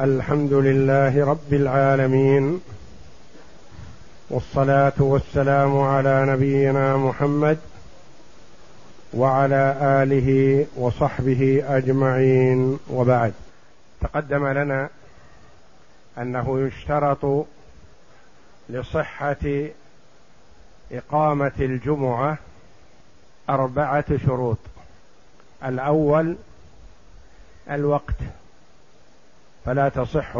الحمد لله رب العالمين والصلاة والسلام على نبينا محمد وعلى آله وصحبه أجمعين. وبعد تقدم لنا أنه يشترط لصحة إقامة الجمعة أربعة شروط. الأول الوقت. فلا تصح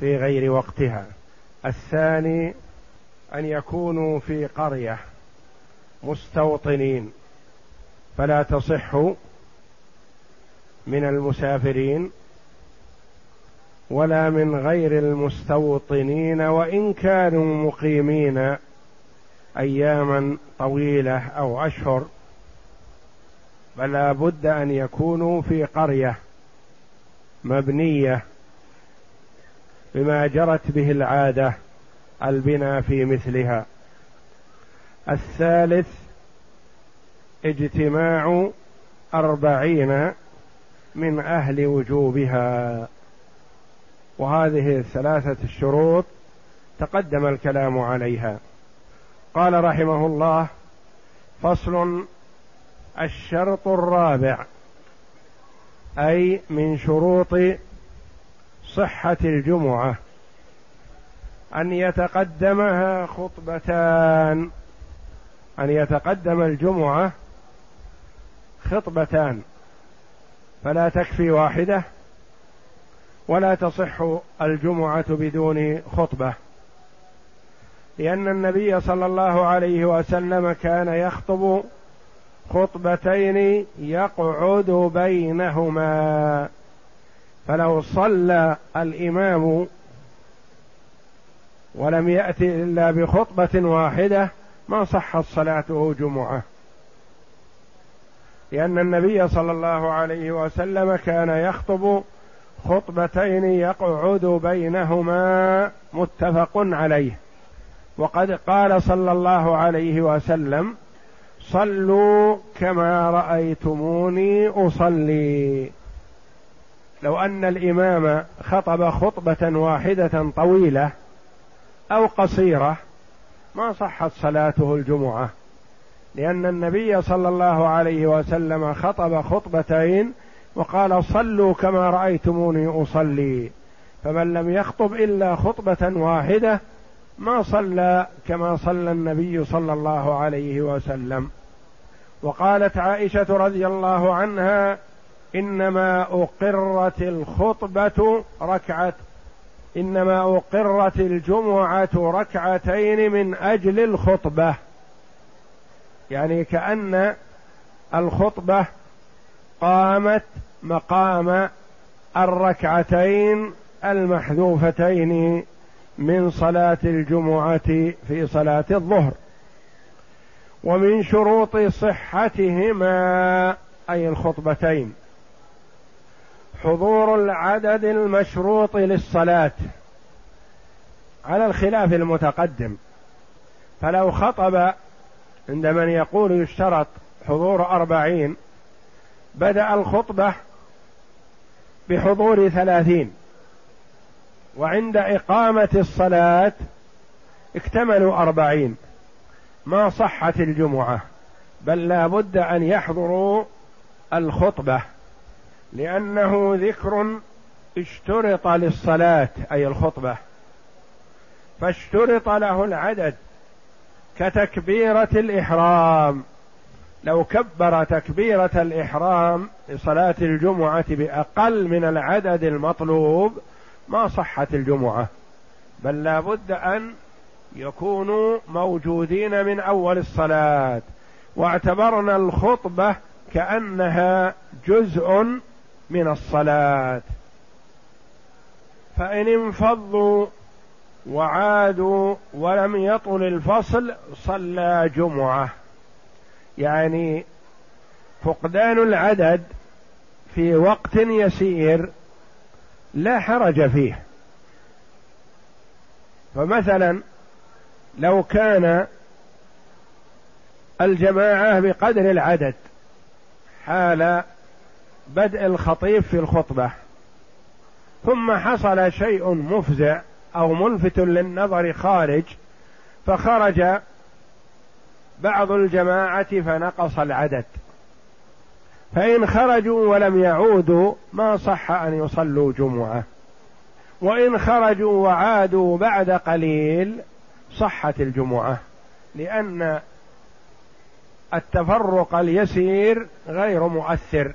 في غير وقتها. الثاني أن يكونوا في قرية مستوطنين فلا تصح من المسافرين ولا من غير المستوطنين وإن كانوا مقيمين أياما طويلة أو أشهر. فلا بد أن يكونوا في قرية مبنية بما جرت به العادة البناء في مثلها. الثالث اجتماع أربعين من أهل وجوبها. وهذه الثلاثة الشروط تقدم الكلام عليها. قال رحمه الله فصل الشرط الرابع أي من شروط صحة الجمعة أن يتقدمها خطبتان. أن يتقدم الجمعة خطبتان. فلا تكفي واحدة ولا تصح الجمعة بدون خطبة. لأن النبي صلى الله عليه وسلم كان يخطب خطبتين يقعد بينهما. فلو صلى الإمام ولم يأت إلا بخطبة واحدة ما صحت صلاته جمعة. لأن النبي صلى الله عليه وسلم كان يخطب خطبتين يقعد بينهما متفق عليه. وقد قال صلى الله عليه وسلم صلوا كما رأيتموني أصلي. لو أن الإمام خطب خطبة واحدة طويلة أو قصيرة ما صحت صلاته الجمعة. لأن النبي صلى الله عليه وسلم خطب خطبتين وقال صلوا كما رأيتموني أصلي. فمن لم يخطب إلا خطبة واحدة ما صلى كما صلى النبي صلى الله عليه وسلم. وقالت عائشة رضي الله عنها إنما أقرت الخطبة ركعة إنما أقرت الجمعة ركعتين من أجل الخطبة. يعني كأن الخطبة قامت مقام الركعتين المحذوفتين من صلاة الجمعة في صلاة الظهر. ومن شروط صحتهما أي الخطبتين. حضور العدد المشروط للصلاة على الخلاف المتقدم. فلو خطب عند من يقول يشترط حضور أربعين بدأ الخطبة بحضور ثلاثين. وعند إقامة الصلاة اكتملوا أربعين. ما صحت الجمعة بل لا بد أن يحضروا الخطبة. لأنه ذكر اشترط للصلاة أي الخطبة. فاشترط له العدد كتكبيرة الإحرام. لو كبر تكبيرة الإحرام لصلاة الجمعة بأقل من العدد المطلوب ما صحت الجمعة. بل لا بد أن يكونوا موجودين من أول الصلاة. واعتبرنا الخطبة كأنها جزء من الصلاة. فإن انفضوا وعادوا ولم يطل الفصل صلى جمعة. يعني فقدان العدد في وقت يسير لا حرج فيه. فمثلا لو كان الجماعة بقدر العدد حال بدء الخطيب في الخطبة. ثم حصل شيء مفزع أو ملفت للنظر خارج فخرج بعض الجماعة فنقص العدد. فإن خرجوا ولم يعودوا ما صح أن يصلوا جمعة. وإن خرجوا وعادوا بعد قليل صحت الجمعة لأن التفرق اليسير غير مؤثر.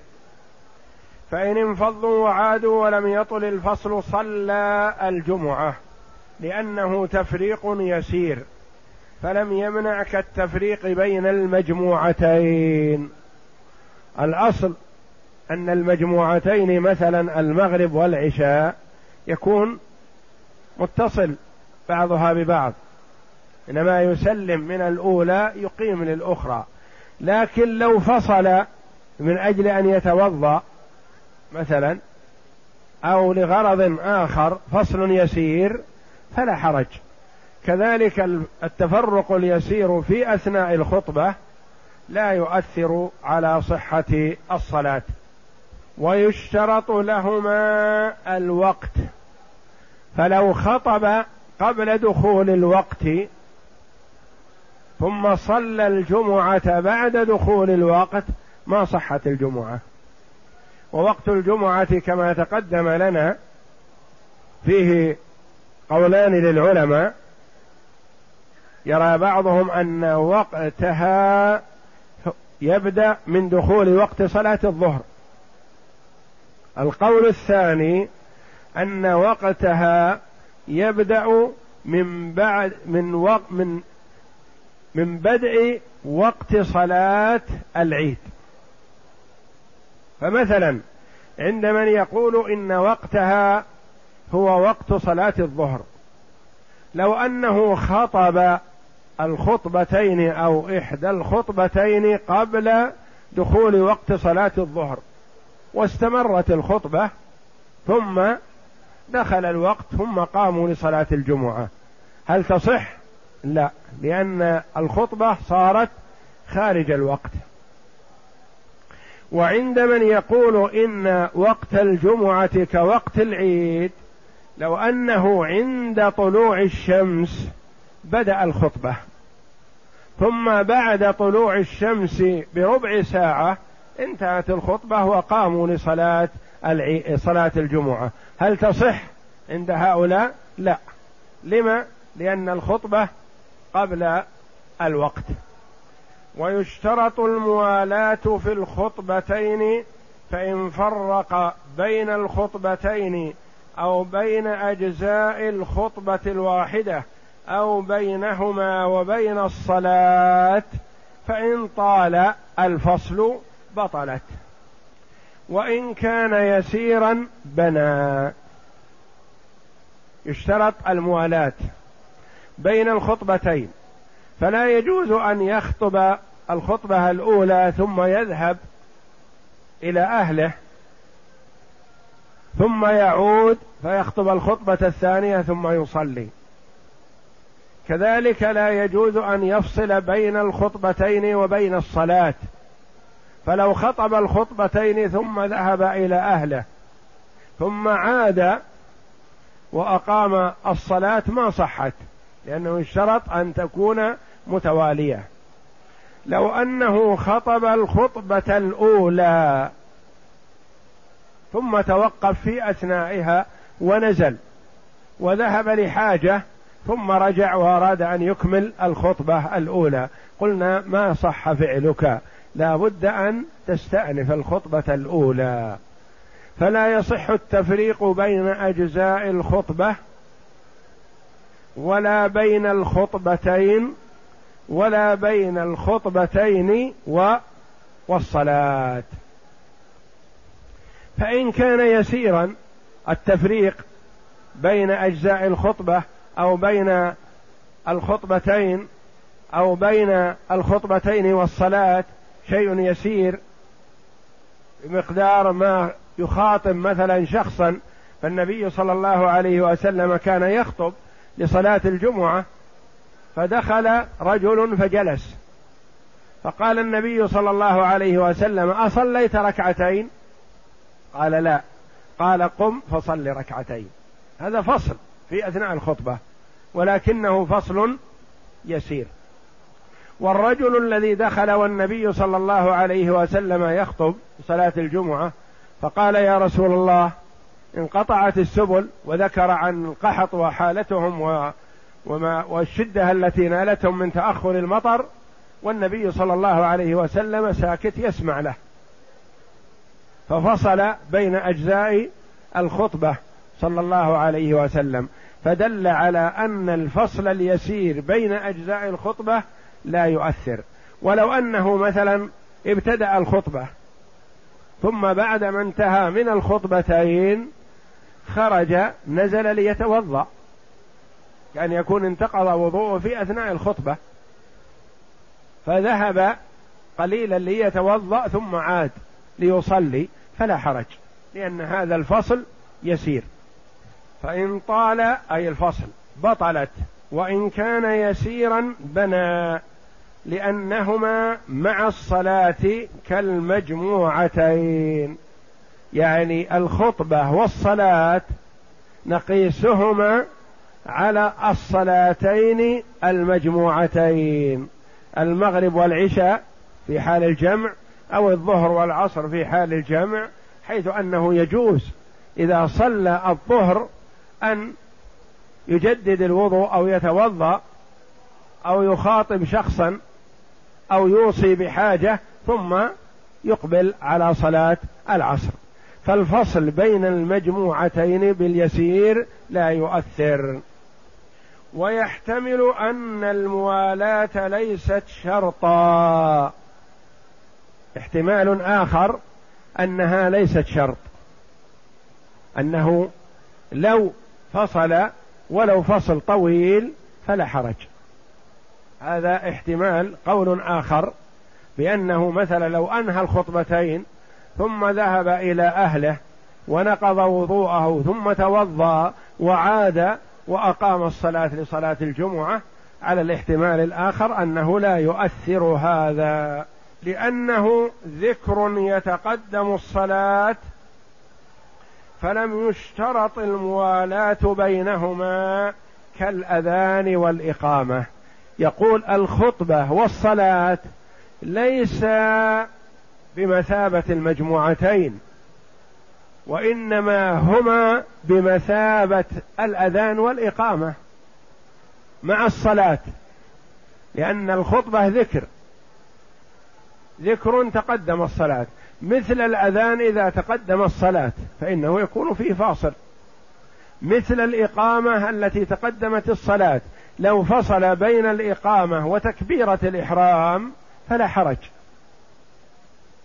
فإن انفضوا وعادوا ولم يطل الفصل صلى الجمعة لأنه تفريق يسير فلم يمنع كالتفريق بين المجموعتين. الأصل أن المجموعتين مثلا المغرب والعشاء يكون متصل بعضها ببعض إنما يسلم من الأولى يقيم للأخرى. لكن لو فصل من أجل أن يتوضأ مثلا أو لغرض آخر فصل يسير فلا حرج. كذلك التفرق اليسير في أثناء الخطبة لا يؤثر على صحة الصلاة. ويشترط لهما الوقت. فلو خطب قبل دخول الوقت ثم صلى الجمعة بعد دخول الوقت ما صحت الجمعة. ووقت الجمعة كما تقدم لنا فيه قولان للعلماء. يرى بعضهم أن وقتها يبدأ من دخول وقت صلاة الظهر. القول الثاني أن وقتها يبدأ من بعد من وقت من من بدء وقت صلاة العيد. فمثلا عند من يقول إن وقتها هو وقت صلاة الظهر لو أنه خطب الخطبتين أو إحدى الخطبتين قبل دخول وقت صلاة الظهر واستمرت الخطبة ثم دخل الوقت ثم قاموا لصلاة الجمعة هل تصح؟ لا لأن الخطبة صارت خارج الوقت وعند من يقول إن وقت الجمعة كوقت العيد لو أنه عند طلوع الشمس بدأ الخطبة ثم بعد طلوع الشمس بربع ساعة انتهت الخطبة وقاموا لصلاة صلاة الجمعة هل تصح عند هؤلاء؟ لا لما؟ لأن الخطبة قبل الوقت ويشترط الموالاة في الخطبتين فإن فرق بين الخطبتين أو بين أجزاء الخطبة الواحدة أو بينهما وبين الصلاة فإن طال الفصل بطلت. وإن كان يسيرا بنى. يشترط الموالاة بين الخطبتين. فلا يجوز أن يخطب الخطبة الأولى ثم يذهب إلى أهله ثم يعود فيخطب الخطبة الثانية ثم يصلي. كذلك لا يجوز أن يفصل بين الخطبتين وبين الصلاة. فلو خطب الخطبتين ثم ذهب إلى أهله ثم عاد وأقام الصلاة ما صحت لأنه اشترط أن تكون متوالية. لو أنه خطب الخطبة الأولى ثم توقف في أثنائها ونزل وذهب لحاجة ثم رجع وأراد أن يكمل الخطبة الأولى. قلنا ما صح فعلك؟ لا بد أن تستأنف الخطبة الأولى. فلا يصح التفريق بين أجزاء الخطبة ولا بين الخطبتين ولا بين الخطبتين و والصلاة. فإن كان يسيرا التفريق بين أجزاء الخطبة أو بين الخطبتين أو بين الخطبتين والصلاة شيء يسير بمقدار ما يخاطب مثلا شخصا فالنبي صلى الله عليه وسلم كان يخطب لصلاة الجمعة فدخل رجل فجلس. فقال النبي صلى الله عليه وسلم أصليت ركعتين؟ قال لا. قال قم فصل ركعتين. هذا فصل في أثناء الخطبة ولكنه فصل يسير. والرجل الذي دخل والنبي صلى الله عليه وسلم يخطب صلاة الجمعة فقال يا رسول الله انقطعت السبل وذكر عن القحط وحالتهم وما والشدة التي نالتهم من تأخر المطر والنبي صلى الله عليه وسلم ساكت يسمع له. ففصل بين أجزاء الخطبة صلى الله عليه وسلم. فدل على أن الفصل اليسير بين أجزاء الخطبة لا يؤثر. ولو أنه مثلا ابتدأ الخطبة ثم بعد ما انتهى من الخطبتين خرج نزل ليتوضأ. كان يكون انتقض وضوءه في أثناء الخطبة. فذهب قليلا ليتوضأ ثم عاد ليصلي فلا حرج لأن هذا الفصل يسير. فإن طال أي الفصل بطلت وإن كان يسيرا بنى لأنهما مع الصلاة كالمجموعتين. يعني الخطبة والصلاة نقيسهما على الصلاتين المجموعتين المغرب والعشاء في حال الجمع أو الظهر والعصر في حال الجمع حيث أنه يجوز إذا صلى الظهر أن يجدد الوضوء أو يتوضأ أو يخاطب شخصا أو يوصي بحاجة ثم يقبل على صلاة العصر. فالفصل بين المجموعتين باليسير لا يؤثر. ويحتمل أن الموالاة ليست شرطا. احتمال آخر أنها ليست شرط. أنه لو فصل ولو فصل طويل فلا حرج. هذا احتمال. قول آخر بأنه مثلا لو أنهى الخطبتين ثم ذهب إلى أهله ونقض وضوءه ثم توضأ وعاد وأقام الصلاة لصلاة الجمعة على الاحتمال الآخر أنه لا يؤثر هذا لأنه ذكر يتقدم الصلاة فلم يشترط الموالاة بينهما كالأذان والإقامة. يقول الخطبة والصلاة ليس بمثابة المجموعتين وإنما هما بمثابة الأذان والإقامة مع الصلاة لأن الخطبة ذكر. ذكر تقدم الصلاة مثل الأذان إذا تقدم الصلاة فإنه يكون فيه فاصل. مثل الإقامة التي تقدمت الصلاة لو فصل بين الإقامة وتكبيرة الإحرام فلا حرج.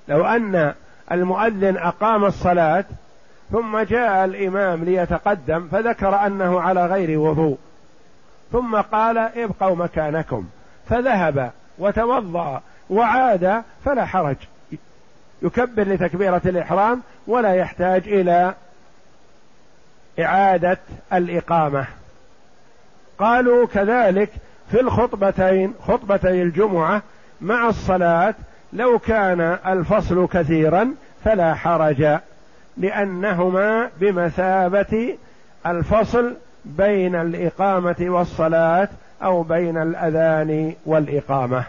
لو أن المؤذن أقام الصلاة ثم جاء الإمام ليتقدم فذكر أنه على غير وضوء. ثم قال ابقوا مكانكم. فذهب وتوضأ وعاد فلا حرج. يكبر لتكبيرة الإحرام ولا يحتاج إلى إعادة الإقامة. قالوا كذلك في الخطبتين خطبتي الجمعة مع الصلاة لو كان الفصل كثيرا فلا حرج. لأنهما بمثابة الفصل بين الإقامة والصلاة أو بين الأذان والإقامة.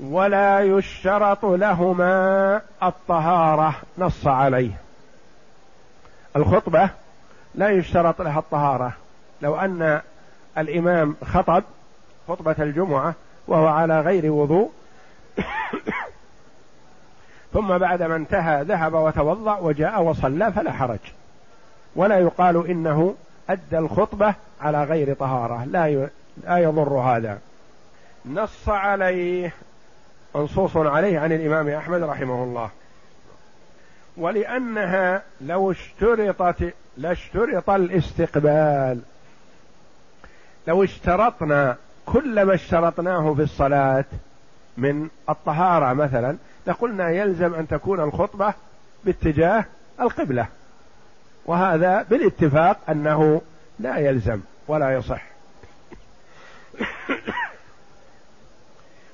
ولا يشترط لهما الطهارة نص عليه. الخطبة لا يشترط لها الطهارة. لو أن الإمام خطب خطبة الجمعة وهو على غير وضوء ثم بعدما انتهى ذهب وتوضأ وجاء وصلى فلا حرج. ولا يقال إنه أدى الخطبة على غير طهارة. لا لا يضر هذا. نص عليه منصوص عليه عن الإمام أحمد رحمه الله. ولأنها لو اشترطت لاشترط الاستقبال. لو اشترطنا كل ما اشترطناه في الصلاة من الطهارة مثلا لقلنا يلزم أن تكون الخطبة باتجاه القبلة. وهذا بالاتفاق أنه لا يلزم ولا يصح.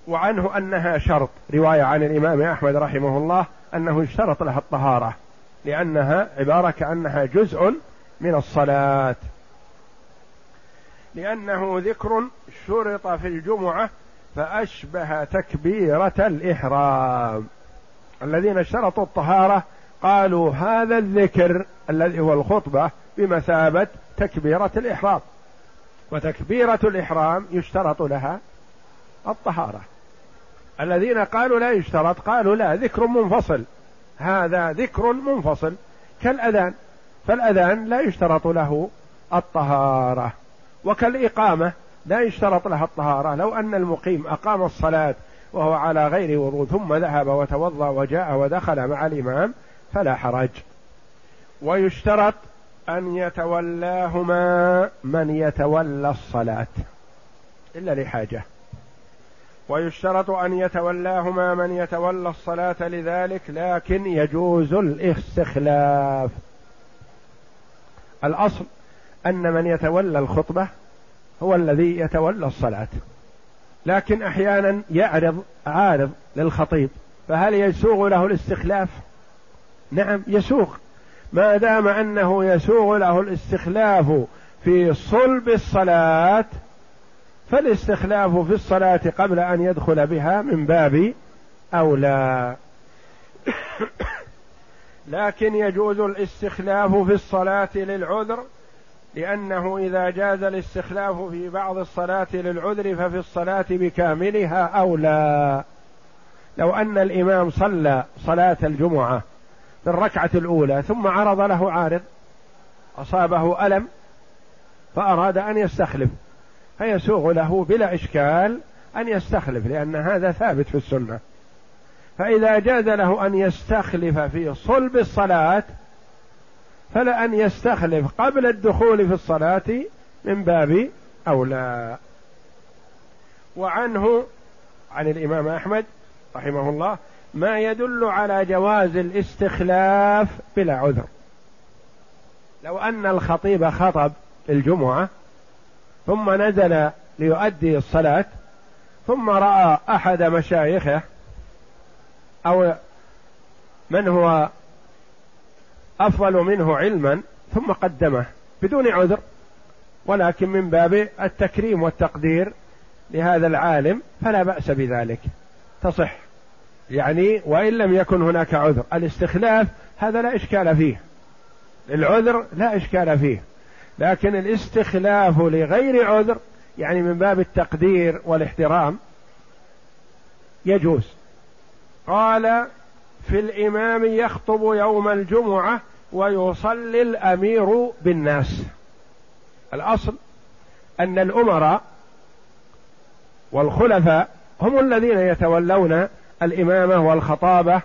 وعنه أنها شرط رواية عن الإمام أحمد رحمه الله أنه اشترط لها الطهارة لأنها عبارة كأنها جزء من الصلاة. لأنه ذكر شرط في الجمعة فأشبه تكبيرة الإحرام. الذين اشترطوا الطهارة قالوا هذا الذكر الذي هو الخطبة بمثابة تكبيرة الإحرام. وتكبيرة الإحرام يشترط لها الطهارة. الذين قالوا لا يشترط قالوا لا ذكر منفصل. هذا ذكر منفصل كالأذان. فالأذان لا يشترط له الطهارة. وكالإقامة لا يشترط لها الطهارة لو أن المقيم أقام الصلاة وهو على غير وضوء ثم ذهب وتوضأ وجاء ودخل مع الإمام فلا حرج. ويشترط أن يتولاهما من يتولى الصلاة. إلا لحاجة. ويشترط أن يتولاهما من يتولى الصلاة لذلك لكن يجوز الاستخلاف. الأصل أن من يتولى الخطبة هو الذي يتولى الصلاة. لكن أحيانا يعرض عارض للخطيب فهل يسوغ له الاستخلاف؟ نعم يسوغ. ما دام أنه يسوغ له الاستخلاف في صلب الصلاة فالاستخلاف في الصلاة قبل أن يدخل بها من باب أولى. لكن يجوز الاستخلاف في الصلاة للعذر لأنه إذا جاز الاستخلاف في بعض الصلاة للعذر ففي الصلاة بكاملها أولى. لو أن الإمام صلى صلاة الجمعة في الركعة الأولى ثم عرض له عارض أصابه ألم فأراد أن يستخلف فيسوغ له بلا إشكال أن يستخلف لأن هذا ثابت في السنة. فإذا جاز له أن يستخلف في صلب الصلاة فلا أن يستخلف قبل الدخول في الصلاة من باب أولى. وعنه عن الإمام أحمد رحمه الله ما يدل على جواز الاستخلاف بلا عذر. لو أن الخطيب خطب الجمعة ثم نزل ليؤدي الصلاة ثم رأى أحد مشايخه أو من هو أفضل منه علما ثم قدمه بدون عذر ولكن من باب التكريم والتقدير لهذا العالم فلا بأس بذلك. تصح. يعني وإن لم يكن هناك عذر. الاستخلاف هذا لا إشكال فيه. العذر لا إشكال فيه. لكن الاستخلاف لغير عذر يعني من باب التقدير والاحترام يجوز. قال في الإمام يخطب يوم الجمعة ويصلي الأمير بالناس. الأصل أن الأمراء والخلفاء هم الذين يتولون الإمامة والخطابة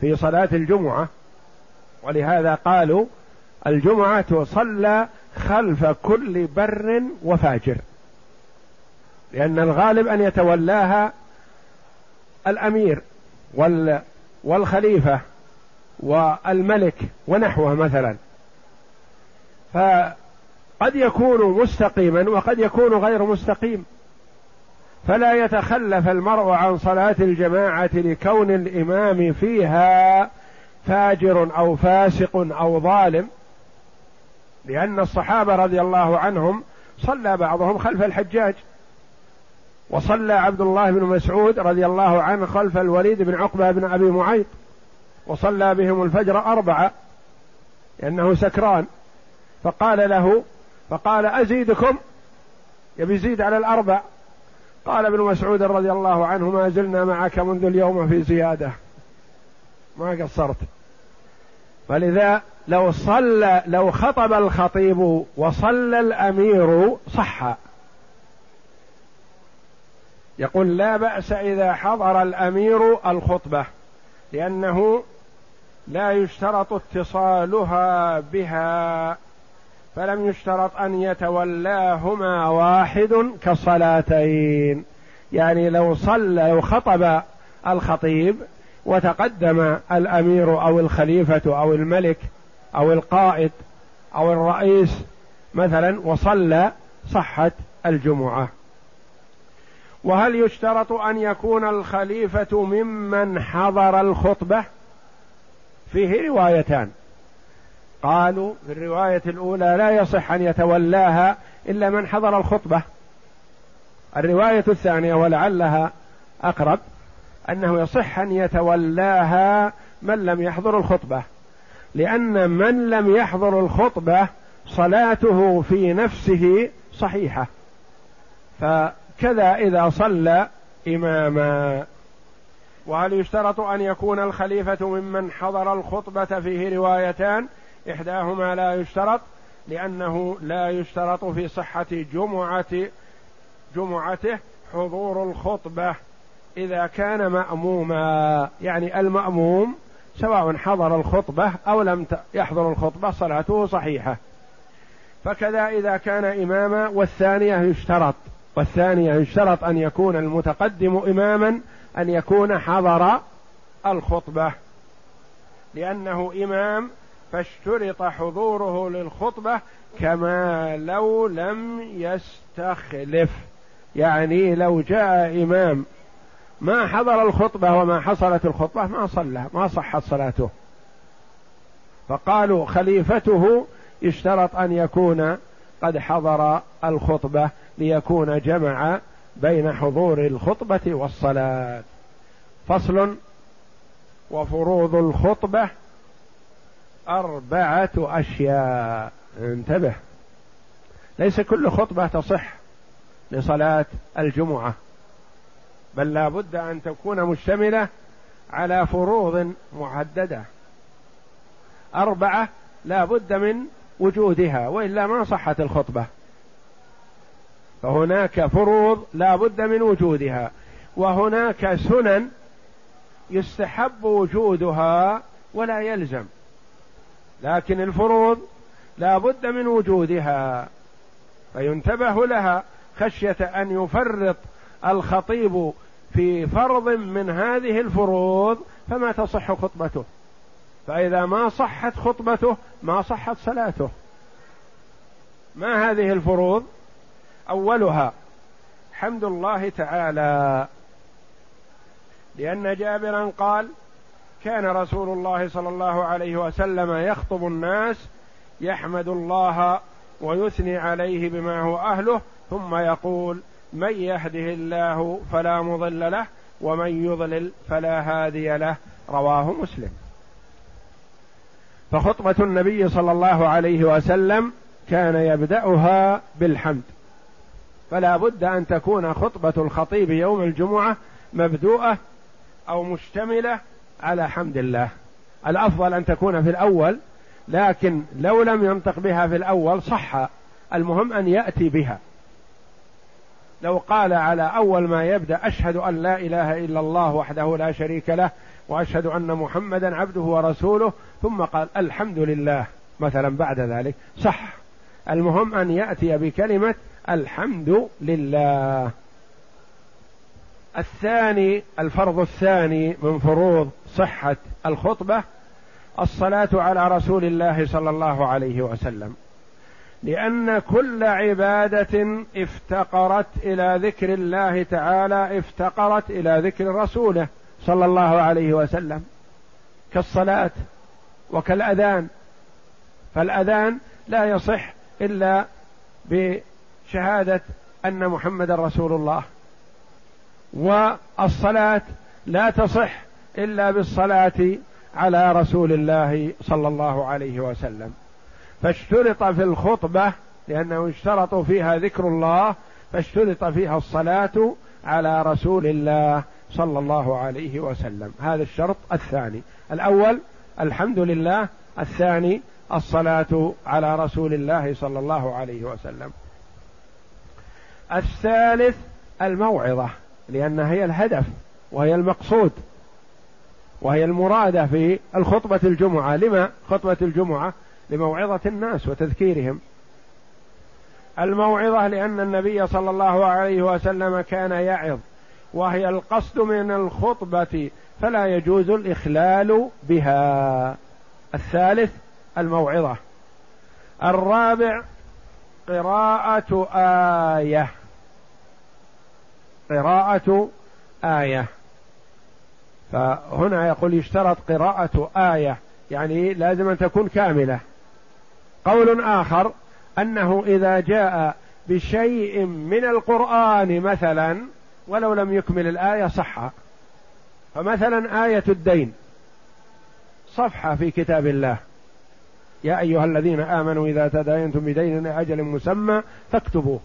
في صلاة الجمعة. ولهذا قالوا الجمعة تصلى خلف كل بر وفاجر. لأن الغالب أن يتولاها الأمير وال والخليفة والملك ونحوه مثلا. فقد يكون مستقيما وقد يكون غير مستقيم. فلا يتخلف المرء عن صلاة الجماعة لكون الإمام فيها فاجر أو فاسق أو ظالم لأن الصحابة رضي الله عنهم صلى بعضهم خلف الحجاج. وصلى عبد الله بن مسعود رضي الله عنه خلف الوليد بن عقبة بن أبي معيط. وصلى بهم الفجر أربعة لأنه سكران. فقال له فقال أزيدكم؟ يبي يزيد على الأربع. قال ابن مسعود رضي الله عنه ما زلنا معك منذ اليوم في زيادة. ما قصرت. فلذا لو صلى لو خطب الخطيب وصلى الأمير صح. يقول لا بأس إذا حضر الأمير الخطبة لأنه لا يشترط اتصالها بها فلم يشترط أن يتولاهما واحد كالصلاتين يعني لو صلى لو خطب الخطيب وتقدم الأمير أو الخليفة أو الملك أو القائد أو الرئيس مثلا وصلى صحت الجمعة. وهل يشترط أن يكون الخليفة ممن حضر الخطبة؟ فيه روايتان. قالوا في الرواية الأولى لا يصح أن يتولاها إلا من حضر الخطبة. الرواية الثانية ولعلها أقرب أنه يصح أن يتولاها من لم يحضر الخطبة لأن من لم يحضر الخطبة صلاته في نفسه صحيحة. فكذا إذا صلى إماما. وهل يشترط أن يكون الخليفة ممن حضر الخطبة فيه روايتان؟ إحداهما لا يشترط لأنه لا يشترط في صحة جمعة جمعته حضور الخطبة إذا كان مأموما. يعني المأموم سواء حضر الخطبة أو لم يحضر الخطبة صلاته صحيحة. فكذا إذا كان إماما والثانية يشترط والثانية يشترط أن يكون المتقدم إماما أن يكون حضر الخطبة لأنه إمام فاشترط حضوره للخطبة كما لو لم يستخلف. يعني لو جاء إمام ما حضر الخطبة وما حصلت الخطبة ما صلى ما صحت صلاته. فقالوا خليفته يشترط أن يكون قد حضر الخطبة ليكون جمع بين حضور الخطبة والصلاة. فصل وفروض الخطبة أربعة أشياء. انتبه. ليس كل خطبة تصح لصلاة الجمعة بل لا بد أن تكون مشتملة على فروض محددة. أربعة لا بد من وجودها وإلا ما صحت الخطبة. فهناك فروض لا بد من وجودها وهناك سنن يستحب وجودها ولا يلزم لكن الفروض لا بد من وجودها فينتبه لها خشية أن يفرط الخطيب في فرض من هذه الفروض فما تصح خطبته فإذا ما صحت خطبته ما صحت صلاته. ما هذه الفروض؟ أولها حمد الله تعالى لأن جابرا قال كان رسول الله صلى الله عليه وسلم يخطب الناس يحمد الله ويثني عليه بما هو أهله ثم يقول من يهده الله فلا مضل له ومن يضلل فلا هادي له رواه مسلم. فخطبة النبي صلى الله عليه وسلم كان يبدأها بالحمد. فلا بد أن تكون خطبة الخطيب يوم الجمعة مبدوءة أو مشتملة على حمد الله. الأفضل أن تكون في الأول لكن لو لم ينطق بها في الأول صح. المهم أن يأتي بها. لو قال على أول ما يبدأ أشهد أن لا إله إلا الله وحده لا شريك له وأشهد أن محمدا عبده ورسوله ثم قال الحمد لله مثلا بعد ذلك. صح. المهم أن يأتي بكلمة الحمد لله. الثاني الفرض الثاني من فروض صحة الخطبة الصلاة على رسول الله صلى الله عليه وسلم. لأن كل عبادة افتقرت إلى ذكر الله تعالى افتقرت إلى ذكر رسوله صلى الله عليه وسلم. كالصلاة وكالأذان. فالأذان لا يصح إلا بشهادة أن محمد رسول الله. والصلاة لا تصح إلا بالصلاة على رسول الله صلى الله عليه وسلم. فاشترط في الخطبة لأنه اشترط فيها ذكر الله فاشترط فيها الصلاة على رسول الله صلى الله عليه وسلم. هذا الشرط الثاني. الأول الحمد لله. الثاني الصلاة على رسول الله صلى الله عليه وسلم. الثالث الموعظة لأنها هي الهدف وهي المقصود وهي المرادة في الخطبة الجمعة. لما خطبة الجمعة؟ لموعظة الناس وتذكيرهم. الموعظة لأن النبي صلى الله عليه وسلم كان يعظ وهي القصد من الخطبة فلا يجوز الإخلال بها. الثالث الموعظة. الرابع قراءة آية. قراءة آية. فهنا يقول يشترط قراءة آية يعني لازم أن تكون كاملة. قول آخر أنه إذا جاء بشيء من القرآن مثلا ولو لم يكمل الآية صح. فمثلا آية الدين صفحة في كتاب الله. يا أيها الذين آمنوا إذا تداينتم بدين أجل مسمى فاكتبوه.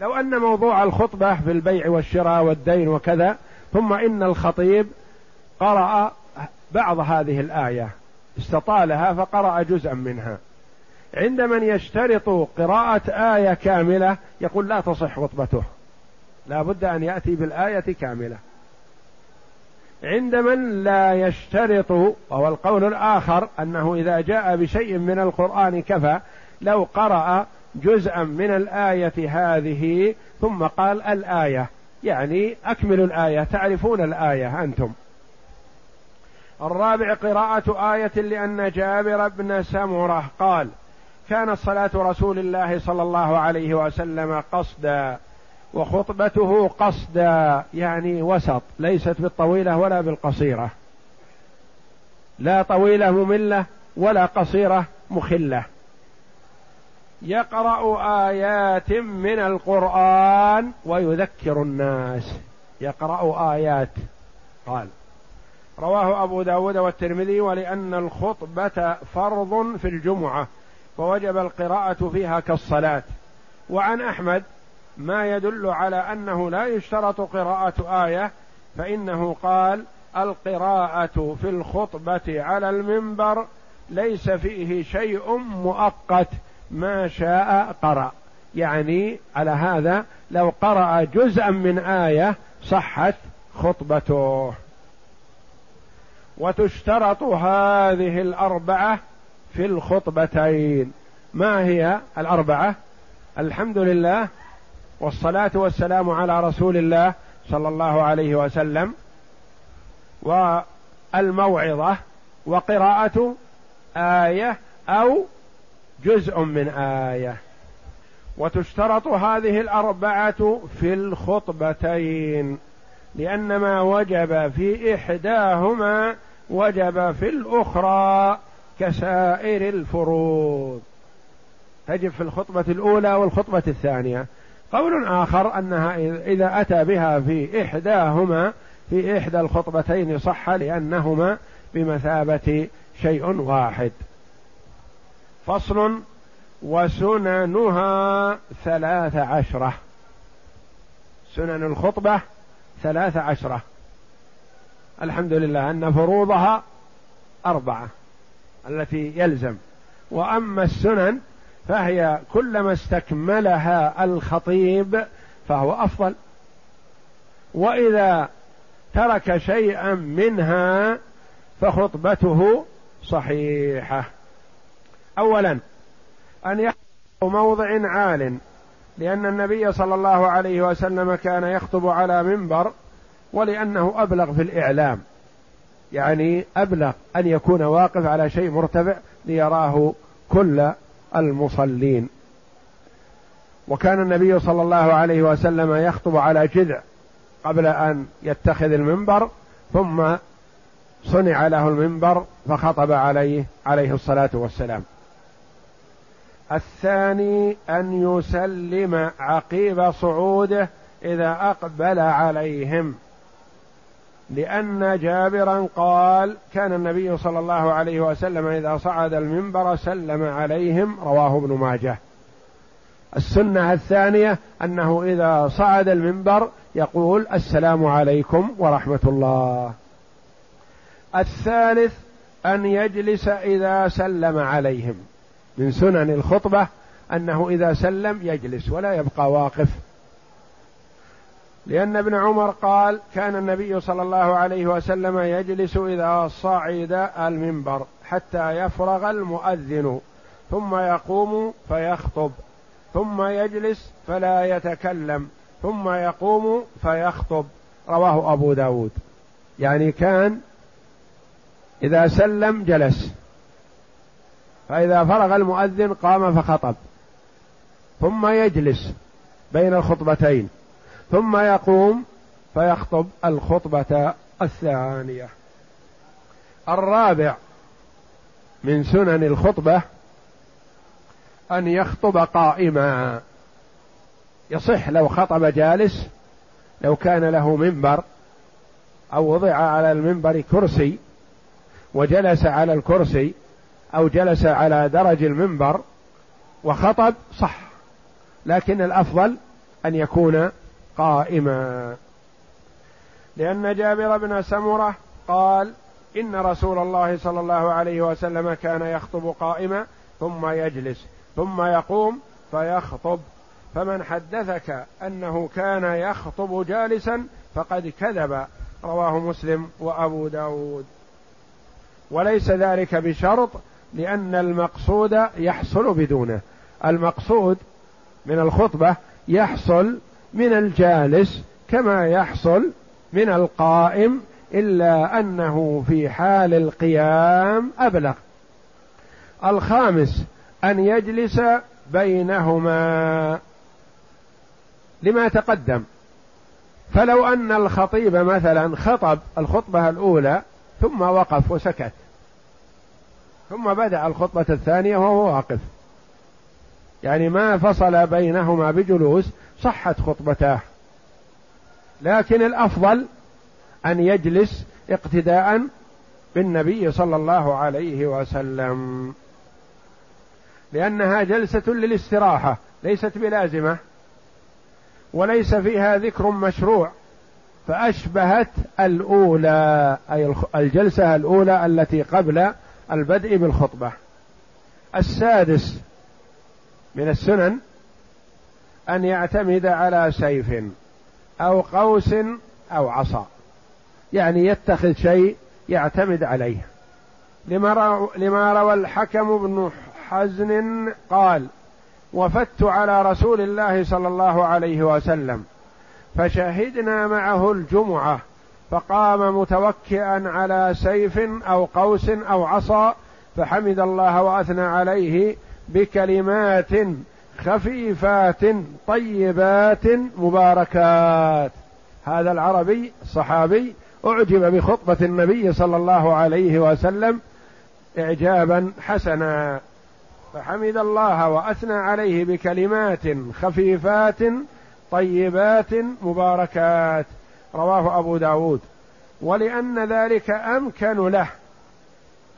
لو أن موضوع الخطبة في البيع والشراء والدين وكذا ثم إن الخطيب قرأ بعض هذه الآية استطالها فقرأ جزءا منها. عند من يشترط قراءة آية كاملة يقول لا تصح خطبته. لا بد أن يأتي بالآية كاملة. عند من لا يشترط وهو القول الآخر أنه إذا جاء بشيء من القرآن كفى لو قرأ جزءا من الآية هذه ثم قال الآية. يعني أكملوا الآية تعرفون الآية أنتم. الرابع قراءة آية لأن جابر بن سمرة قال كانت صلاة رسول الله صلى الله عليه وسلم قصدا وخطبته قصدا يعني وسط ليست بالطويلة ولا بالقصيرة. لا طويلة مملة ولا قصيرة مخلة. يقرأ آيات من القرآن ويذكر الناس. يقرأ آيات. قال رواه أبو داود والترمذي ولأن الخطبة فرض في الجمعة فوجب القراءة فيها كالصلاة. وعن أحمد ما يدل على أنه لا يشترط قراءة آية فإنه قال القراءة في الخطبة على المنبر ليس فيه شيء مؤقت ما شاء قرأ. يعني على هذا لو قرأ جزءا من آية صحت خطبته. وتشترط هذه الأربعة في الخطبتين. ما هي الأربعة؟ الحمد لله والصلاة والسلام على رسول الله صلى الله عليه وسلم. والموعظة وقراءة آية أو جزء من آية. وتشترط هذه الأربعة في الخطبتين لأن ما وجب في إحداهما وجب في الأخرى كسائر الفروض. تجب في الخطبة الأولى والخطبة الثانية. قول آخر أنها إذا أتى بها في إحداهما في إحدى الخطبتين صح لأنهما بمثابة شيء واحد. فصل وسننها ثلاث عشرة. سنن الخطبة ثلاث عشرة. الحمد لله أن فروضها أربعة التي يلزم. وأما السنن فهي كلما استكملها الخطيب فهو أفضل. وإذا ترك شيئا منها فخطبته صحيحة. اولا أن يخطب موضع عال لأن النبي صلى الله عليه وسلم كان يخطب على منبر ولأنه أبلغ في الإعلام. يعني أبلغ أن يكون واقف على شيء مرتفع ليراه كل المصلين. وكان النبي صلى الله عليه وسلم يخطب على جذع قبل أن يتخذ المنبر ثم صنع له المنبر فخطب عليه عليه الصلاة والسلام. الثاني أن يسلم عقيب صعوده إذا أقبل عليهم. لأن جابرا قال كان النبي صلى الله عليه وسلم إذا صعد المنبر سلم عليهم رواه ابن ماجه. السنة الثانية أنه إذا صعد المنبر يقول السلام عليكم ورحمة الله. الثالث أن يجلس إذا سلم عليهم. من سنن الخطبة أنه إذا سلم يجلس ولا يبقى واقف. لأن ابن عمر قال كان النبي صلى الله عليه وسلم يجلس إذا صعد المنبر حتى يفرغ المؤذن ثم يقوم فيخطب ثم يجلس فلا يتكلم ثم يقوم فيخطب. رواه أبو داود. يعني كان إذا سلم جلس. فإذا فرغ المؤذن قام فخطب. ثم يجلس بين الخطبتين. ثم يقوم فيخطب الخطبة الثانية. الرابع من سنن الخطبة أن يخطب قائما. يصح لو خطب جالس لو كان له منبر أو وضع على المنبر كرسي وجلس على الكرسي أو جلس على درج المنبر وخطب صح لكن الأفضل أن يكون قائما. لأن جابر بن سمرة قال إن رسول الله صلى الله عليه وسلم كان يخطب قائما ثم يجلس ثم يقوم فيخطب. فمن حدثك أنه كان يخطب جالسا فقد كذب. رواه مسلم وأبو داود. وليس ذلك بشرط لأن المقصود يحصل بدونه. المقصود من الخطبة يحصل من الجالس كما يحصل من القائم إلا أنه في حال القيام أبلغ. الخامس أن يجلس بينهما. لما تقدم فلو أن الخطيب مثلا خطب الخطبة الأولى ثم وقف وسكت. ثم بدأ الخطبة الثانية وهو واقف. يعني ما فصل بينهما بجلوس صحت خطبتاه. لكن الأفضل أن يجلس اقتداء بالنبي صلى الله عليه وسلم. لأنها جلسة للاستراحة ليست بلازمة وليس فيها ذكر مشروع فأشبهت الأولى أي الجلسة الأولى التي قبل البدء بالخطبة. السادس من السنن أن يعتمد على سيف أو قوس أو عصا. يعني يتخذ شيء يعتمد عليه. لما روى الحكم بن حزن قال وفدت على رسول الله صلى الله عليه وسلم فشهدنا معه الجمعة فقام متوكئا على سيف أو قوس أو عصا فحمد الله وأثنى عليه بكلمات خفيفات طيبات مباركات. هذا العربي الصحابي أعجب بخطبة النبي صلى الله عليه وسلم اعجابا حسنا. فحمد الله وأثنى عليه بكلمات خفيفات طيبات مباركات. رواه أبو داود. ولأن ذلك أمكن له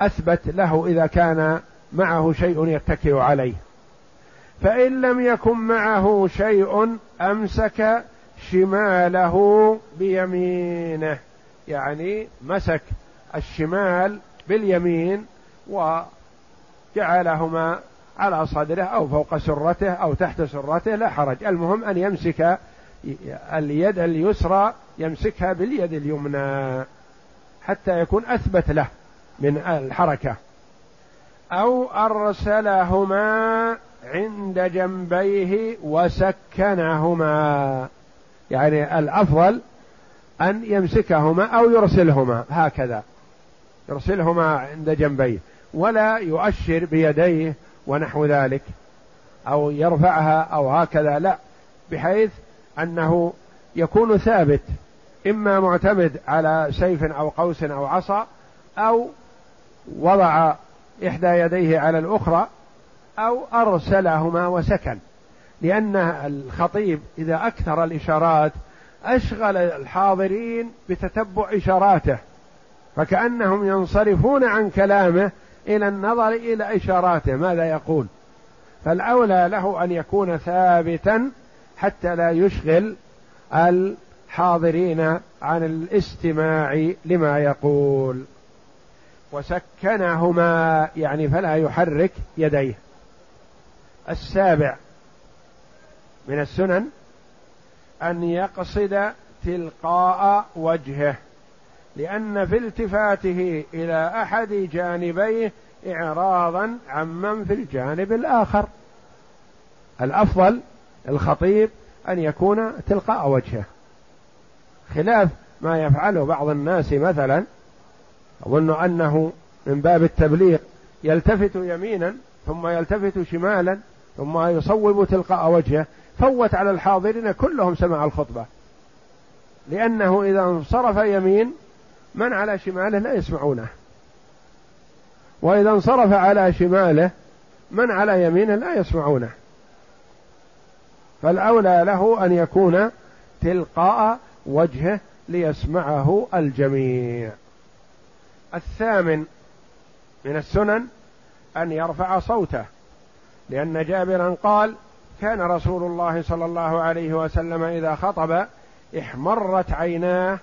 أثبت له إذا كان معه شيء يتكئ عليه. فإن لم يكن معه شيء أمسك شماله بيمينه يعني مسك الشمال باليمين وجعلهما على صدره أو فوق سرته أو تحت سرته لا حرج. المهم أن يمسك اليد اليسرى يمسكها باليد اليمنى حتى يكون أثبت له من الحركة. أو أرسلهما عند جنبيه وسكنهما. يعني الأفضل أن يمسكهما أو يرسلهما هكذا. يرسلهما عند جنبيه ولا يؤشر بيديه ونحو ذلك أو يرفعها أو هكذا لا. بحيث أنه يكون ثابت إما معتمد على سيف أو قوس أو عصا أو وضع إحدى يديه على الأخرى أو أرسلهما وسكن. لأن الخطيب إذا أكثر الإشارات أشغل الحاضرين بتتبع إشاراته فكأنهم ينصرفون عن كلامه إلى النظر إلى إشاراته. ماذا يقول؟ فالأولى له أن يكون ثابتا حتى لا يشغل الحاضرين عن الاستماع لما يقول. وسكنهما يعني فلا يحرك يديه. السابع من السنن أن يقصد تلقاء وجهه لأن في التفاته إلى أحد جانبيه اعراضا عمن في الجانب الآخر. الأفضل الخطيب أن يكون تلقاء وجهه. خلاف ما يفعله بعض الناس مثلا أظن أنه من باب التبليغ يلتفت يمينا ثم يلتفت شمالا ثم يصوب تلقاء وجهه. فوت على الحاضرين كلهم سمع الخطبة. لأنه إذا انصرف يمين من على شماله لا يسمعونه. وإذا انصرف على شماله من على يمينه لا يسمعونه. فالأولى له أن يكون تلقاء وجهه ليسمعه الجميع. الثامن من السنن أن يرفع صوته لأن جابرا قال كان رسول الله صلى الله عليه وسلم إذا خطب احمرت عيناه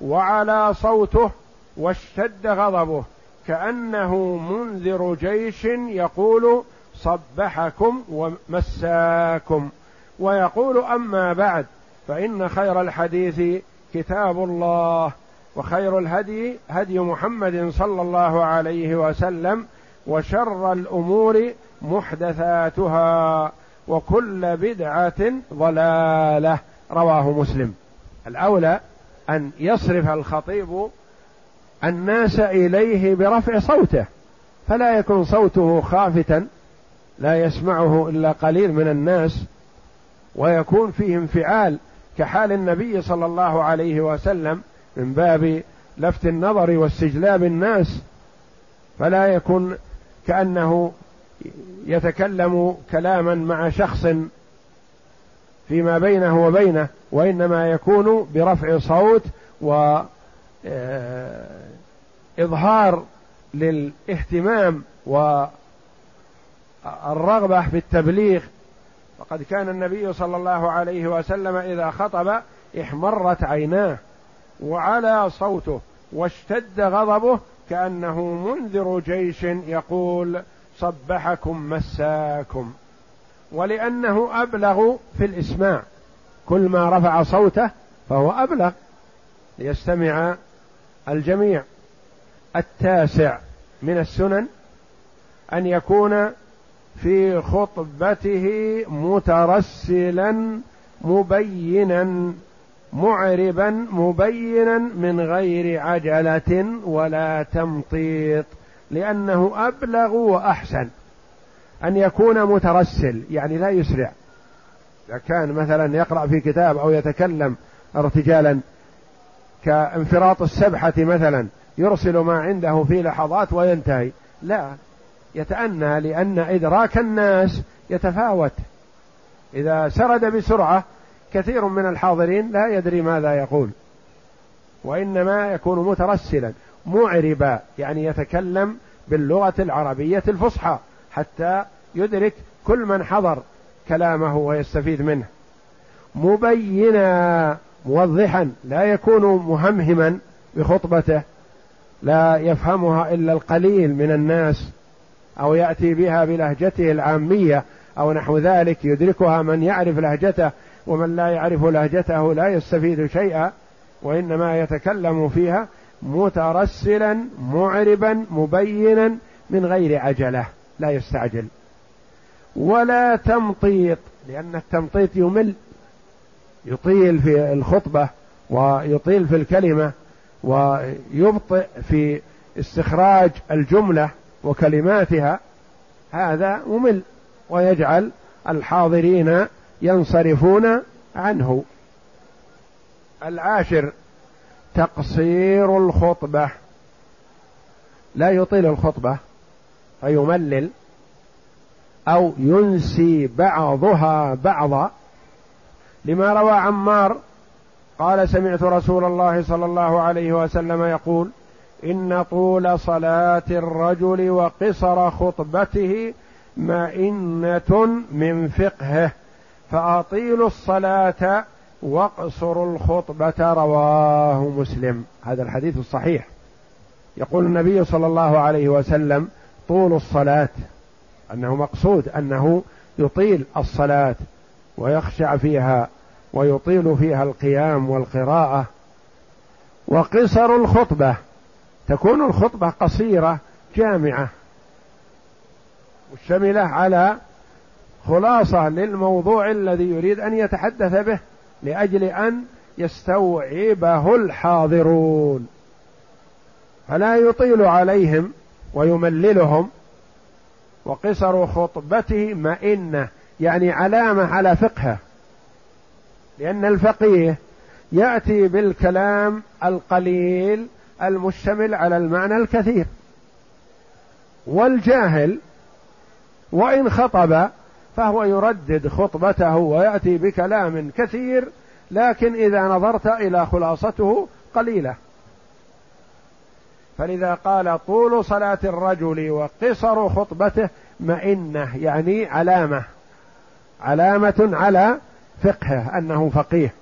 وعلى صوته واشتد غضبه كأنه منذر جيش يقول صبحكم ومساكم. ويقول أما بعد فإن خير الحديث كتاب الله وخير الهدي هدي محمد صلى الله عليه وسلم وشر الأمور محدثاتها وكل بدعة ضلالة. رواه مسلم. الأولى أن يصرف الخطيب الناس إليه برفع صوته فلا يكون صوته خافتا لا يسمعه إلا قليل من الناس ويكون فيه انفعال كحال النبي صلى الله عليه وسلم من باب لفت النظر واستجلاب الناس فلا يكن كأنه يتكلم كلاما مع شخص فيما بينه وبينه وإنما يكون برفع صوت و إظهار للاهتمام والرغبة في التبليغ وقد كان النبي صلى الله عليه وسلم إذا خطب احمرت عيناه وعلى صوته واشتد غضبه كأنه منذر جيش يقول صبحكم مساكم. ولأنه أبلغ في الإسماع. كل ما رفع صوته فهو أبلغ. ليستمع الجميع. التاسع من السنن أن يكون في خطبته مترسلا مبينا معربا مبينا من غير عجلة ولا تمطيط لأنه أبلغ وأحسن. أن يكون مترسل يعني لا يسرع. إذا كان مثلا يقرأ في كتاب أو يتكلم ارتجالا كانفراط السبحة مثلا يرسل ما عنده في لحظات وينتهي. لا يتأنى لأن إدراك الناس يتفاوت. إذا سرد بسرعة كثير من الحاضرين لا يدري ماذا يقول. وإنما يكون مترسلا معربا يعني يتكلم باللغة العربية الفصحى حتى يدرك كل من حضر كلامه ويستفيد منه. مبينا موضحا لا يكون مهمهما بخطبته لا يفهمها إلا القليل من الناس. أو يأتي بها بلهجته العامية أو نحو ذلك يدركها من يعرف لهجته ومن لا يعرف لهجته لا يستفيد شيئا وإنما يتكلم فيها مترسلا معربا مبينا من غير عجلة لا يستعجل. ولا تمطيط لأن التمطيط يمل يطيل في الخطبة ويطيل في الكلمة ويبطئ في استخراج الجملة. وكلماتها هذا ممل ويجعل الحاضرين ينصرفون عنه. العاشر تقصير الخطبة. لا يطيل الخطبة فيملل أو ينسي بعضها بعضا. لما روى عمار قال سمعت رسول الله صلى الله عليه وسلم يقول إن طول صلاة الرجل وقصر خطبته مئنة من فقهه فأطيلوا الصلاة واقصروا الخطبة رواه مسلم. هذا الحديث الصحيح. يقول النبي صلى الله عليه وسلم طول الصلاة أنه مقصود أنه يطيل الصلاة ويخشع فيها ويطيل فيها القيام والقراءة. وقصر الخطبة تكون الخطبة قصيرة جامعة. مشتملة على خلاصة للموضوع الذي يريد أن يتحدث به لأجل أن يستوعبه الحاضرون. فلا يطيل عليهم ويمللهم وقصر خطبته مئنة يعني علامة على فقهه. لأن الفقيه يأتي بالكلام القليل المشتمل على المعنى الكثير. والجاهل وإن خطب فهو يردد خطبته ويأتي بكلام كثير لكن إذا نظرت إلى خلاصته قليلة. فلذا قال طول صلاة الرجل وقصر خطبته مئنة يعني علامة علامة على فقهه أنه فقيه.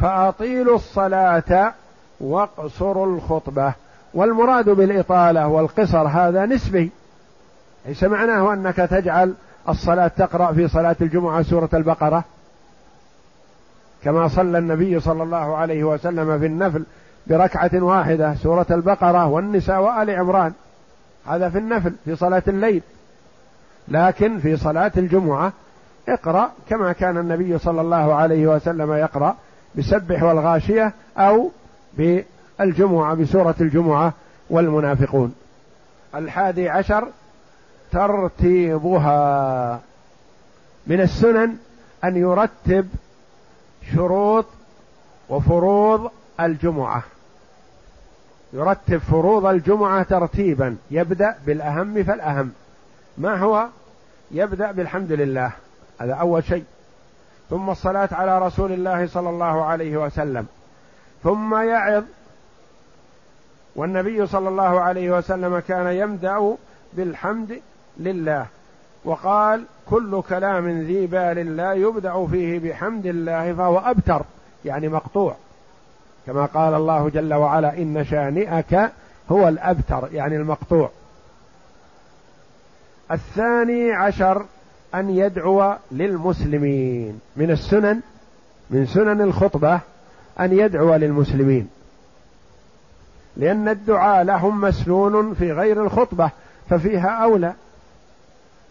فأطيلوا الصلاة واقصروا الخطبة. والمراد بالإطالة والقصر هذا نسبي. ليس معناه أنك تجعل الصلاة تقرأ في صلاة الجمعة سورة البقرة؟ كما صلى النبي صلى الله عليه وسلم في النفل بركعة واحدة سورة البقرة والنساء وآل عمران. هذا في النفل في صلاة الليل. لكن في صلاة الجمعة اقرأ كما كان النبي صلى الله عليه وسلم يقرأ بسبح والغاشية أو بالجمعة بسورة الجمعة والمنافقون. الحادي عشر ترتيبها. من السنن أن يرتب شروط وفروض الجمعة. يرتب فروض الجمعة ترتيبا. يبدأ بالأهم فالأهم. ما هو؟ يبدأ بالحمد لله. هذا أول شيء. ثم الصلاة على رسول الله صلى الله عليه وسلم. ثم يعظ. والنبي صلى الله عليه وسلم كان يبدأ بالحمد لله. وقال كل كلام ذي بال لا يبدأ فيه بحمد الله فهو أبتر يعني مقطوع. كما قال الله جل وعلا إن شانئك هو الأبتر يعني المقطوع. الثاني عشر أن يدعو للمسلمين. من السنن من سنن الخطبة أن يدعو للمسلمين. لأن الدعاء لهم مسنون في غير الخطبة ففيها أولى.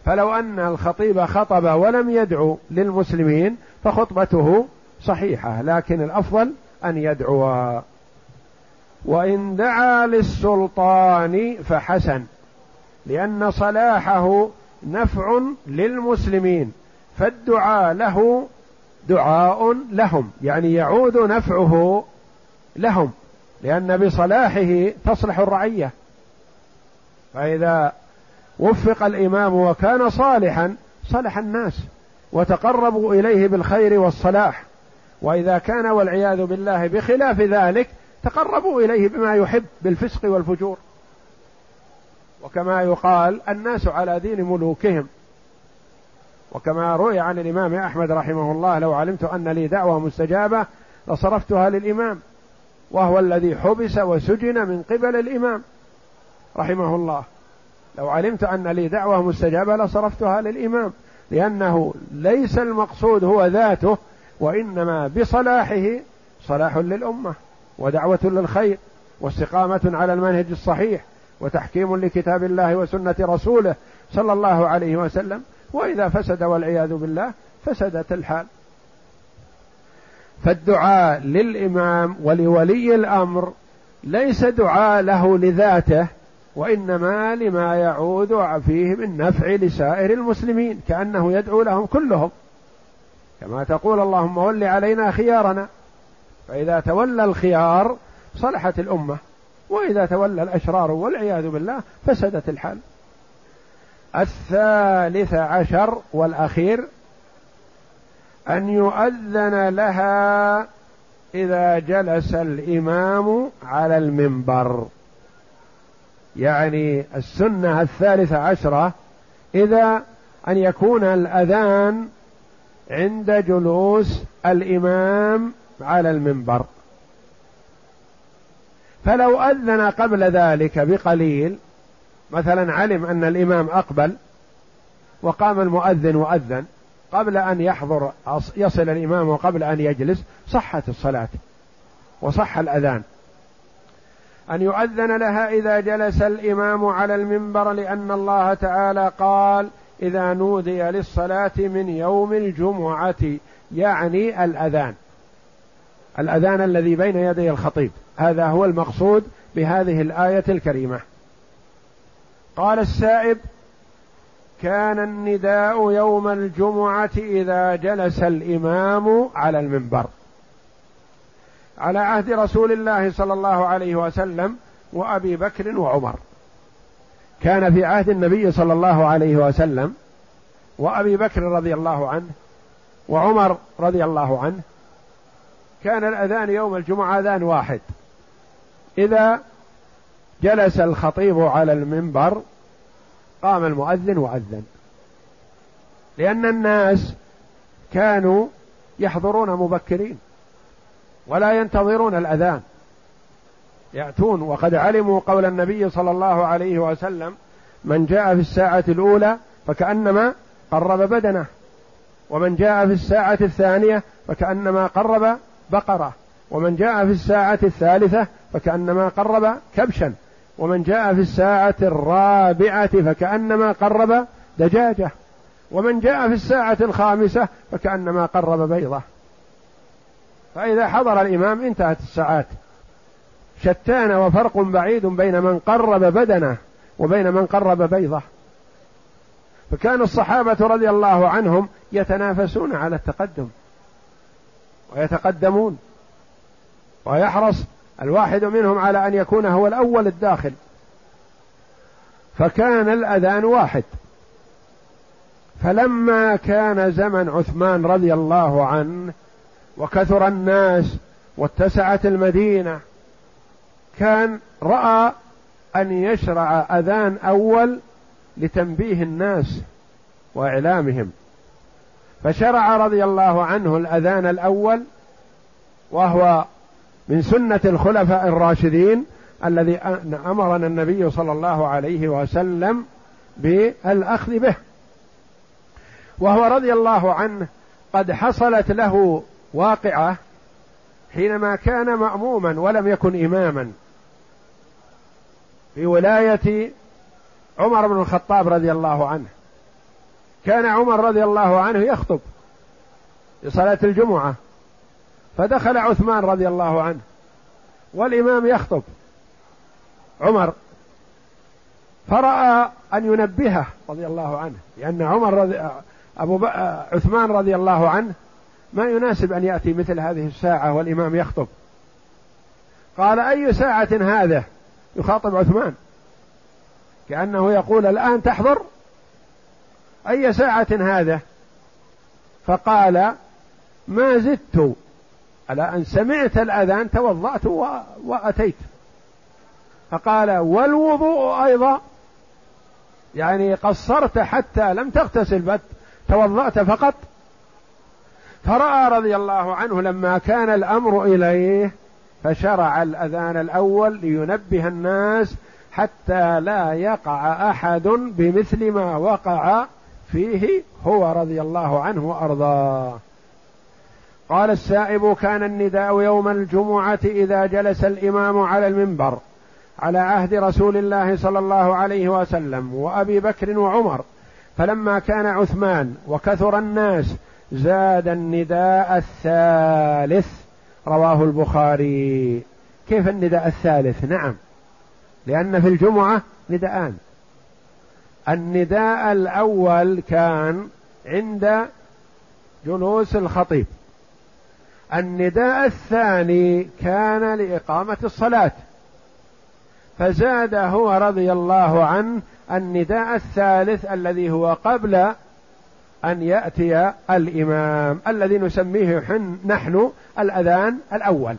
فلو أن الخطيب خطب ولم يدعو للمسلمين فخطبته صحيحة لكن الأفضل أن يدعو. وإن دعا للسلطان فحسن لأن صلاحه نفع للمسلمين فالدعاء له دعاء لهم يعني يعود نفعه لهم لأن بصلاحه تصلح الرعية. فإذا وفق الإمام وكان صالحا صلح الناس وتقربوا إليه بالخير والصلاح. وإذا كان والعياذ بالله بخلاف ذلك تقربوا إليه بما يحب بالفسق والفجور. وكما يقال الناس على دين ملوكهم. وكما روي عن الإمام أحمد رحمه الله لو علمت أن لي دعوة مستجابة لصرفتها للإمام وهو الذي حبس وسجن من قبل الإمام رحمه الله. لو علمت أن لي دعوة مستجابة لصرفتها للإمام لأنه ليس المقصود هو ذاته وإنما بصلاحه صلاح للأمة ودعوة للخير واستقامة على المنهج الصحيح وتحكيم لكتاب الله وسنة رسوله صلى الله عليه وسلم. وإذا فسد والعياذ بالله فسدت الحال. فالدعاء للإمام ولولي الأمر ليس دعاء له لذاته وإنما لما يعود فيه من نفع لسائر المسلمين كأنه يدعو لهم كلهم. كما تقول اللهم ول علينا خيارنا. فإذا تولى الخيار صلحت الأمة وإذا تولى الأشرار والعياذ بالله فسدت الحال. الثالث عشر والأخير أن يؤذن لها إذا جلس الإمام على المنبر. يعني السنة الثالثة عشرة إذا أن يكون الأذان عند جلوس الإمام على المنبر. فلو أذن قبل ذلك بقليل مثلا علم أن الإمام أقبل وقام المؤذن وأذن قبل أن يحضر يصل الإمام وقبل أن يجلس صحت الصلاة وصح الأذان. أن يؤذن لها إذا جلس الإمام على المنبر لأن الله تعالى قال إذا نودي للصلاة من يوم الجمعة. يعني الأذان. الأذان الذي بين يدي الخطيب. هذا هو المقصود بهذه الآية الكريمة. قال السائب كان النداء يوم الجمعة إذا جلس الإمام على المنبر. على عهد رسول الله صلى الله عليه وسلم وأبي بكر وعمر. كان في عهد النبي صلى الله عليه وسلم وأبي بكر رضي الله عنه وعمر رضي الله عنه. كان الأذان يوم الجمعة أذان واحد. إذا جلس الخطيب على المنبر قام المؤذن وأذن. لأن الناس كانوا يحضرون مبكرين ولا ينتظرون الأذان. يأتون وقد علموا قول النبي صلى الله عليه وسلم من جاء في الساعة الأولى فكأنما قرب بدنه ومن جاء في الساعة الثانية فكأنما قرب بقرة ومن جاء في الساعة الثالثة فكأنما قرب كبشا. ومن جاء في الساعة الرابعة فكأنما قرب دجاجة. ومن جاء في الساعة الخامسة فكأنما قرب بيضة. فإذا حضر الإمام انتهت الساعات. شتان وفرق بعيد بين من قرب بدنه وبين من قرب بيضة. فكان الصحابة رضي الله عنهم يتنافسون على التقدم. ويتقدمون. ويحرص الواحد منهم على أن يكون هو الأول الداخل. فكان الأذان واحد. فلما كان زمن عثمان رضي الله عنه وكثر الناس واتسعت المدينة كان رأى أن يشرع أذان أول لتنبيه الناس وإعلامهم. فشرع رضي الله عنه الأذان الأول وهو من سنة الخلفاء الراشدين الذي أمرنا النبي صلى الله عليه وسلم بالأخذ به. وهو رضي الله عنه قد حصلت له واقعة حينما كان مأموما ولم يكن إماما. في ولاية عمر بن الخطاب رضي الله عنه. كان عمر رضي الله عنه يخطب في صلاة الجمعة. فدخل عثمان رضي الله عنه. والإمام يخطب. عمر. فرأى أن ينبهه رضي الله عنه. لأن عمر رضي أبو. عثمان رضي الله عنه ما يناسب أن يأتي مثل هذه الساعة والإمام يخطب. قال أي ساعة هذا؟ يخاطب عثمان. كأنه يقول الآن تحضر؟ أي ساعة هذا؟ فقال ما زدت على أن سمعت الأذان توضأت وأتيت. فقال والوضوء أيضا يعني قصرت حتى لم تغتسل بت توضأت فقط. فرأى رضي الله عنه لما كان الأمر إليه فشرع الأذان الأول لينبه الناس حتى لا يقع أحد بمثل ما وقع فيه هو رضي الله عنه وأرضاه. قال السائب كان النداء يوم الجمعة إذا جلس الإمام على المنبر على عهد رسول الله صلى الله عليه وسلم وأبي بكر وعمر. فلما كان عثمان وكثر الناس زاد النداء الثالث. رواه البخاري. كيف النداء الثالث؟ نعم. لأن في الجمعة نداءان. النداء الأول كان عند جلوس الخطيب. النداء الثاني كان لإقامة الصلاة. فزاد هو رضي الله عنه النداء الثالث الذي هو قبل أن يأتي الإمام الذي نسميه حن نحن الأذان الأول.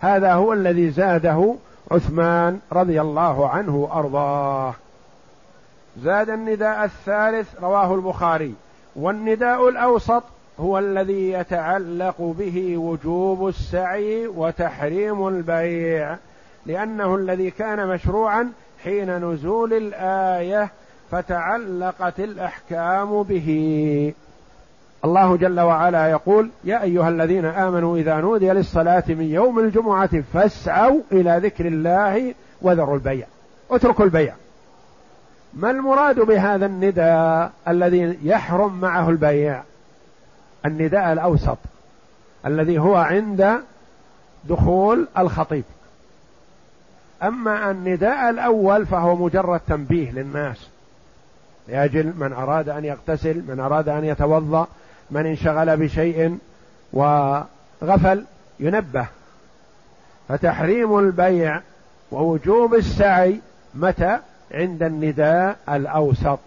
هذا هو الذي زاده عثمان رضي الله عنه وأرضاه. زاد النداء الثالث رواه البخاري. والنداء الأوسط هو الذي يتعلق به وجوب السعي وتحريم البيع لأنه الذي كان مشروعا حين نزول الآية فتعلقت الأحكام به. الله جل وعلا يقول يا أيها الذين آمنوا إذا نودي للصلاة من يوم الجمعة فاسعوا إلى ذكر الله وذروا البيع اتركوا البيع. ما المراد بهذا النداء الذي يحرم معه البيع؟ النداء الأوسط الذي هو عند دخول الخطيب. أما النداء الأول فهو مجرد تنبيه للناس. لأجل من أراد أن يغتسل من أراد أن يتوضأ من انشغل بشيء وغفل ينبه. فتحريم البيع ووجوب السعي متى؟ عند النداء الأوسط.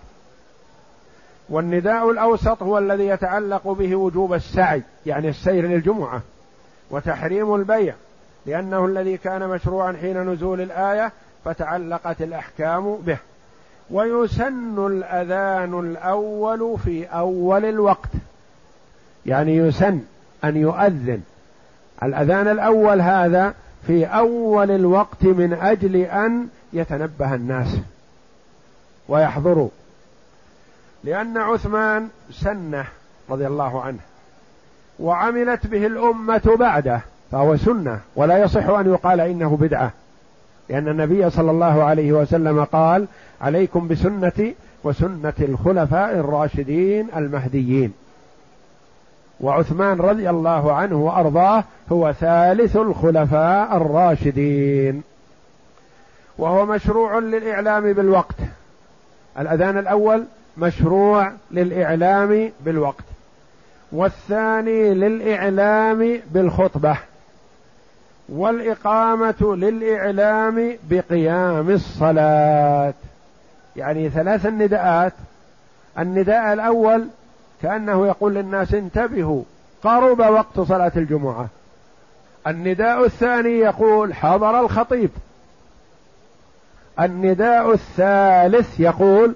والنداء الأوسط هو الذي يتعلق به وجوب السعي يعني السير للجمعة وتحريم البيع لأنه الذي كان مشروعا حين نزول الآية فتعلقت الأحكام به. ويسن الأذان الأول في أول الوقت يعني يسن أن يؤذن. الأذان الأول هذا في أول الوقت من أجل أن يتنبه الناس ويحضروا. لأن عثمان سنة رضي الله عنه وعملت به الأمة بعده فهو سنة ولا يصح أن يقال إنه بدعة لأن النبي صلى الله عليه وسلم قال عليكم بسنتي وسنة الخلفاء الراشدين المهديين وعثمان رضي الله عنه وأرضاه هو ثالث الخلفاء الراشدين. وهو مشروع للإعلام بالوقت. الأذان الأول مشروع للإعلام بالوقت والثاني للإعلام بالخطبة والإقامة للإعلام بقيام الصلاة. يعني ثلاث النداءات. النداء الأول كأنه يقول للناس انتبهوا قرب وقت صلاة الجمعة. النداء الثاني يقول حضر الخطيب. النداء الثالث يقول